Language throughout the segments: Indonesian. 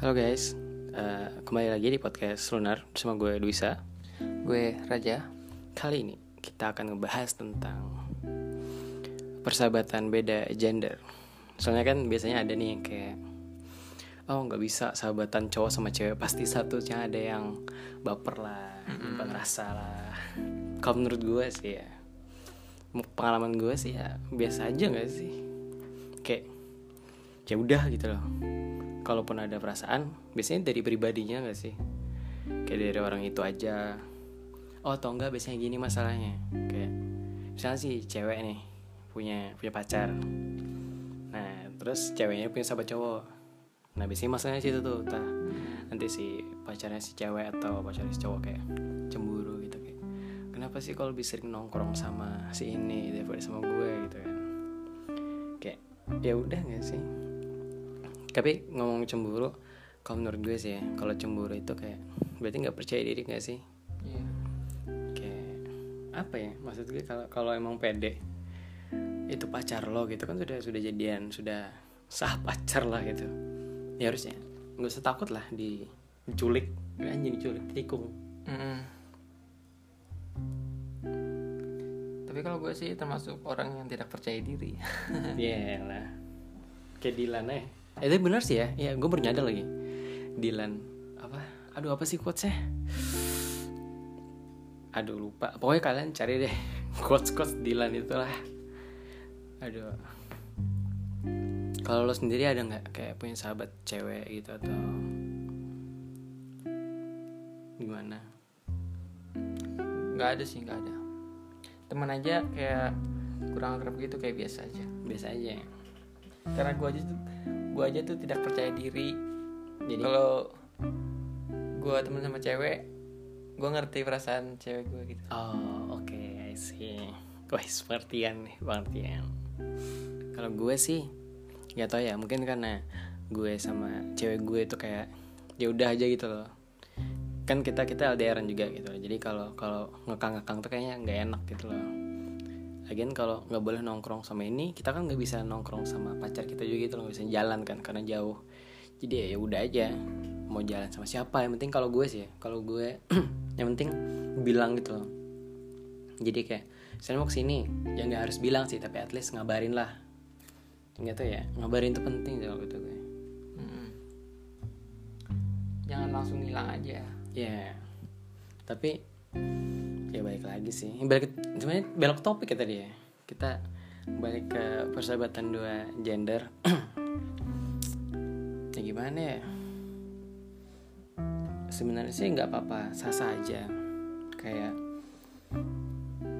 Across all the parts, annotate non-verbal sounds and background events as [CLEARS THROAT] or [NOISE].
Halo guys, Eh, kembali lagi di podcast Lunar bersama gue Duisa. Gue Raja. Kali ini kita akan ngebahas tentang persahabatan beda gender. Soalnya kan biasanya ada nih yang kayak oh nggak bisa sahabatan cowok sama cewek pasti satunya ada yang baper lah, mm ngerasa lah. Kalau menurut gue sih ya, pengalaman gue sih ya biasa aja nggak sih? Kayak ya udah gitu loh kalaupun ada perasaan biasanya dari pribadinya gak sih? Kayak dari orang itu aja. Oh atau enggak biasanya gini masalahnya. Kayak misalnya sih cewek nih punya punya pacar. Nah terus ceweknya punya sahabat cowok. Nah biasanya masalahnya situ tuh. Tah nanti si pacarnya si cewek atau pacarnya si cowok kayak cemburu gitu kayak kenapa sih kalau lebih sering nongkrong sama si ini daripada sama gue? Gitu kan. Kayak ya udah gak sih tapi ngomong cemburu kalau menurut gue sih ya kalau cemburu itu kayak berarti nggak percaya diri gak sih Iya. kayak apa ya maksud gue kalau kalau emang pede itu pacar lo gitu kan sudah sudah jadian sudah sah pacar lah gitu ya harusnya nggak usah takut lah diculik anjing diculik tikung Mm-mm. Tapi kalau gue sih termasuk orang yang tidak percaya diri. [LAUGHS] Iya lah kayak Dilan Eh, itu benar sih ya. Ya gue baru nyadar lagi. Dilan apa? Aduh apa sih quotesnya? Aduh lupa. Pokoknya kalian cari deh [LAUGHS] quotes quotes Dilan itulah. Aduh. Kalau lo sendiri ada nggak kayak punya sahabat cewek gitu atau gimana? Gak ada sih, gak ada. Teman aja kayak kurang akrab gitu kayak biasa aja. biasa aja. Ya? Karena gue aja tuh, gue aja tuh tidak percaya diri. jadi? Kalau gue temen sama cewek, gue ngerti perasaan cewek gue gitu. Oh oke I see. Wah sepertian nih pengertian Kalau gue sih Gak tau ya mungkin karena Gue sama cewek gue itu kayak ya udah aja gitu loh. Kan kita kita LDRan juga gitu loh. Jadi kalau kalau ngekang-ngekang tuh kayaknya nggak enak gitu loh Lagian kalau nggak boleh nongkrong sama ini Kita kan nggak bisa nongkrong sama pacar kita juga gitu nggak bisa jalan kan karena jauh. Jadi ya udah aja Mau jalan sama siapa? Yang penting kalau gue sih ya Kalau gue [CLEARS THROAT] Yang penting bilang gitu loh. Jadi kayak saya mau ke sini ya nggak harus bilang sih tapi at least ngabarin lah. Nggak tuh ya ngabarin itu penting kalau gitu gue. Mm-mm. Jangan langsung hilang aja. ya tapi ya balik lagi sih. Balik sebenarnya belok topik ya tadi ya. Kita balik ke persahabatan dua gender. [CLEARS THROAT] Ya gimana ya? Sebenarnya sih nggak apa-apa sah sah aja. Kayak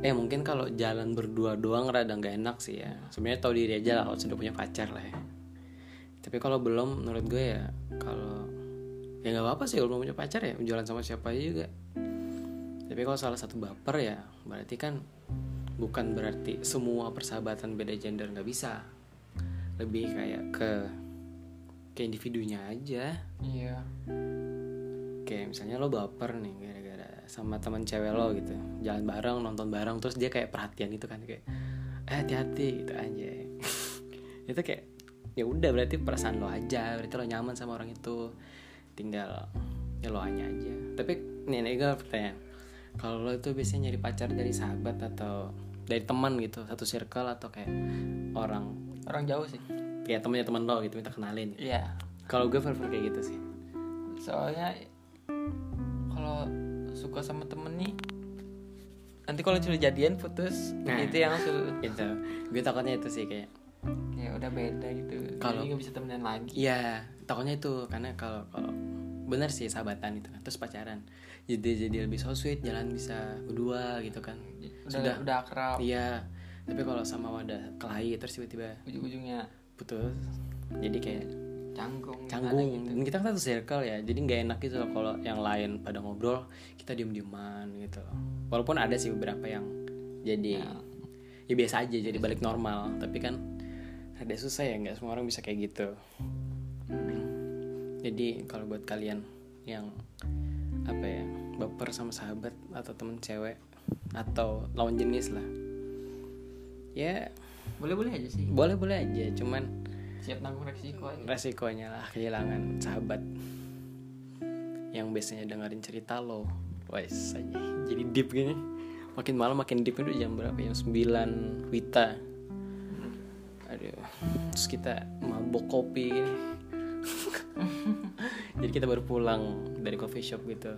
eh mungkin kalau jalan berdua doang rada nggak enak sih ya. Sebenarnya tahu diri aja lah kalau sudah punya pacar lah ya. Tapi kalau belum menurut gue ya kalau ya nggak apa-apa sih kalau belum punya pacar ya jalan sama siapa aja juga tapi kalau salah satu baper ya berarti kan bukan berarti semua persahabatan beda gender nggak bisa. Lebih kayak ke ke individunya aja. Iya. kayak misalnya lo baper nih gara-gara sama teman cewek lo gitu. Jalan bareng nonton bareng terus dia kayak perhatian gitu kan. Kayak eh hati-hati gitu aja. [LAUGHS] Itu kayak ya udah berarti perasaan lo aja. Berarti lo nyaman sama orang itu. Tinggal ya lo hanya aja. Tapi nih nih gue pertanyaan kalau lo itu biasanya nyari pacar dari sahabat atau dari teman gitu satu circle atau kayak orang? Orang jauh sih. kayak temennya teman lo gitu minta kenalin. Iya. kalau gue prefer kayak gitu sih. Soalnya kalau suka sama temen nih nanti kalau sudah jadian putus. Nah. itu yang sudah gitu. Gue takutnya itu sih kayak ya udah beda gitu. Kalau- nggak bisa temenan lagi. Iya, takutnya itu. Karena kalau kalau benar sih sahabatan itu kan, terus pacaran. Jadi jadi lebih so sweet, jalan bisa berdua gitu kan. udah Sudah. udah akrab Iya. Tapi kalau sama wadah kelahi terus tiba-tiba ujung-ujungnya putus. Jadi kayak canggung canggung. gitu. Dan kita kan satu circle ya, jadi nggak enak gitu loh kalau yang lain pada ngobrol, kita diem-dieman gitu loh. Walaupun ada sih beberapa yang jadi Ya. ya biasa aja jadi balik normal, tapi kan ada susah ya nggak semua orang bisa kayak gitu. Jadi kalau buat kalian yang apa ya baper sama sahabat atau temen cewek atau lawan jenis lah, ya boleh boleh aja sih. boleh boleh aja. Cuman siap nanggung resiko aja. resikonya lah kehilangan sahabat yang biasanya dengerin cerita lo. Wes aja jadi deep gini. Makin malam makin deep itu jam berapa? Jam 9 Wita. Aduh terus kita mabok kopi gini [LAUGHS] jadi kita baru pulang dari coffee shop gitu.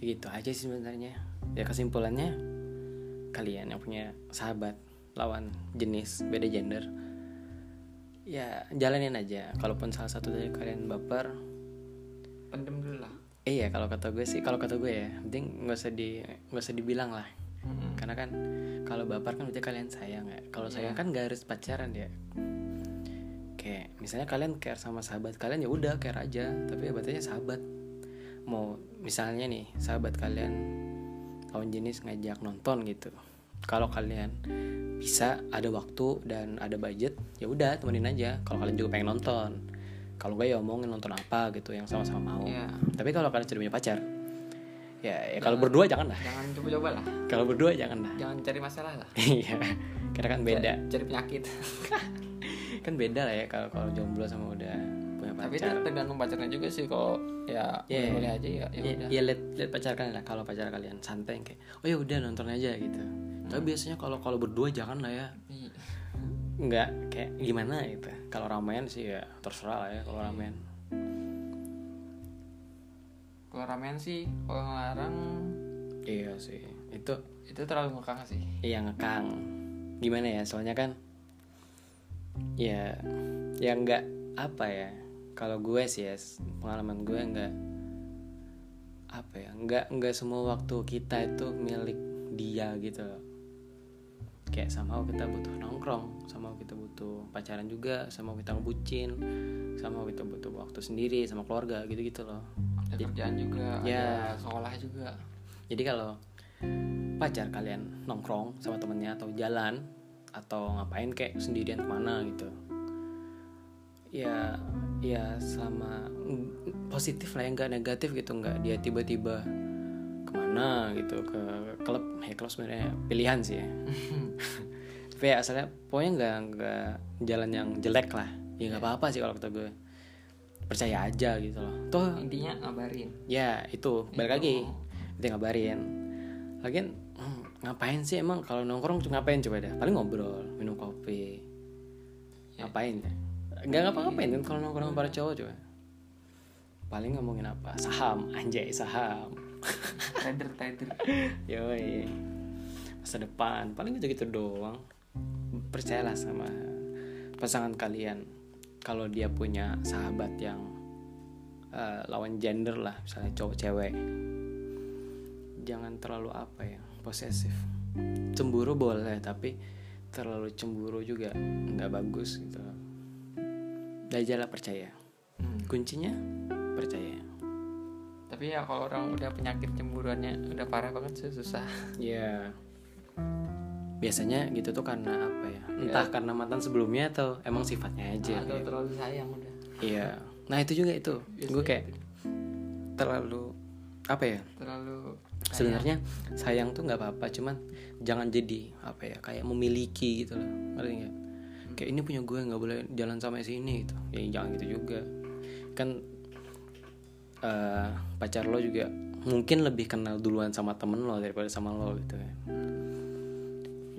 Gitu aja sih sebenarnya. Ya kesimpulannya kalian yang punya sahabat lawan jenis beda gender ya jalanin aja. Kalaupun salah satu dari kalian baper pendem dulu lah. iya kalau kata gue sih kalau kata gue ya penting nggak usah di nggak usah dibilang lah Mm-mm. karena kan kalau baper kan berarti kalian sayang ya. Kalau sayang kan gak harus pacaran ya. Kayak misalnya kalian care sama sahabat kalian ya udah care aja. Tapi ya berarti sahabat. Mau misalnya nih sahabat kalian lawan jenis ngajak nonton gitu. Kalau kalian bisa ada waktu dan ada budget ya udah temenin aja. Kalau kalian juga pengen nonton. Kalau gue ya omongin nonton apa gitu yang sama-sama mau. Iya. tapi kalau kalian sudah punya pacar ya, ya kalau berdua jangan lah. Jangan coba-coba lah. Kalau berdua jangan lah. Jangan cari masalah lah. Iya karena kan beda. Cari penyakit. [LAUGHS] Kan beda lah ya kalau kalau jomblo sama udah punya tapi itu pacar tergantung pacarnya juga sih kalau ya Iya. boleh aja ya ya ya, udah. ya lihat lihat pacar kalian lah. Kalau pacar kalian santai kayak oh ya udah nonton aja gitu. Tapi biasanya kalau kalau berdua jangan lah ya. Iya. nggak kayak gimana gitu. Kalau ramean sih ya terserah lah ya kalau ramean kalau ramen sih kalau ngelarang. Iya sih. Itu itu terlalu ngekang sih. Iya ngekang. Gimana ya? Soalnya kan ya ya nggak apa ya. Kalau gue sih ya pengalaman gue nggak apa ya. Nggak nggak semua waktu kita itu milik dia gitu loh. Kayak sama kita butuh nongkrong sama kita butuh pacaran juga sama kita ngebucin sama kita butuh waktu sendiri sama keluarga gitu gitu loh ada kerjaan juga Ya. ada sekolah juga. Jadi kalau pacar kalian nongkrong sama temennya atau jalan atau ngapain kayak sendirian ke mana gitu ya ya selama mm, positif lah ya nggak negatif gitu nggak dia tiba-tiba ke mana gitu ke klub. Ya klub sebenarnya pilihan sih ya. [LAUGHS] Tapi ya asalnya pokoknya nggak nggak jalan yang jelek lah. Ya nggak apa-apa sih kalau kata gue percaya aja gitu loh. Toh intinya ngabarin. Ya itu. Balik lagi. Itu. Ngabarin. Lagian hmm, ngapain sih emang? Kalau nongkrong cuma ngapain coba dah? Paling ngobrol minum kopi. Ngapain ya nggak ngapa-ngapain kan kalau nongkrong para cowok coba? Paling ngomongin apa? Saham. Anjay saham. [LAUGHS] Trader trader yoi. Masa depan. Paling gitu gitu doang. Percayalah sama pasangan kalian kalau dia punya sahabat yang eh, lawan gender lah misalnya cowok cewek jangan terlalu apa ya posesif. Cemburu boleh tapi terlalu cemburu juga nggak bagus gitu. Belajarlah percaya. Hmm. kuncinya percaya. Tapi ya kalau orang udah penyakit cemburuannya udah parah banget sih susah. Ya biasanya gitu tuh karena apa ya? Entah karena mantan sebelumnya atau emang sifatnya aja. atau terlalu sayang udah Iya. Nah itu juga itu. Gue kayak terlalu apa ya? terlalu Sebenarnya sayang tuh nggak apa-apa, cuman jangan jadi apa ya? Kayak memiliki gitu loh. Ngerti nggak? Kayak ini punya gue nggak boleh jalan sama si ini gitu. Ya jangan gitu juga. Kan eh, pacar lo juga mungkin lebih kenal duluan sama temen lo daripada sama lo gitu kan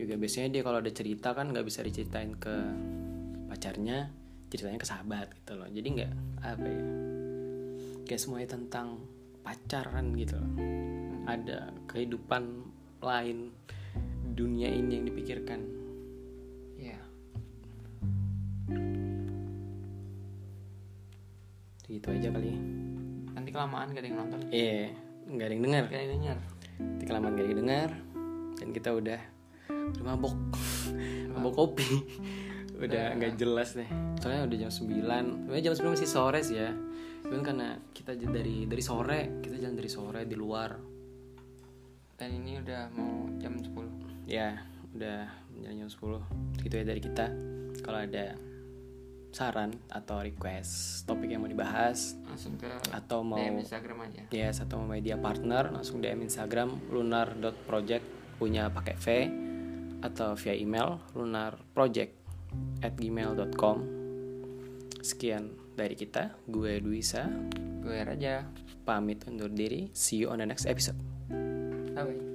juga biasanya dia kalau ada cerita kan nggak bisa diceritain ke pacarnya ceritanya ke sahabat gitu loh. Jadi nggak apa ya kayak semuanya tentang pacaran gitu loh. Ada kehidupan lain dunia ini yang dipikirkan. Ya gitu aja kali nanti kelamaan gak ada yang nonton? Eh nggak ada yang dengar gak ada yang denger. Nanti kelamaan gak ada yang dengar dan kita udah udah mabok mabok [LAUGHS] kopi. Udah nggak jelas deh. Soalnya udah jam 9 sebenarnya jam 9 masih sore sih ya. Cuman karena kita dari dari sore kita jalan dari sore di luar. Dan ini udah mau jam 10 ya udah jam 10 gitu ya dari kita. Kalau ada saran atau request topik yang mau dibahas langsung ke atau mau DM Instagram aja. Yes, atau mau media partner langsung DM Instagram lunar.project punya pakai V atau via email lunarproject at gmail.com Sekian dari kita, gue Duisa, gue Raja. Pamit undur diri, see you on the next episode. bye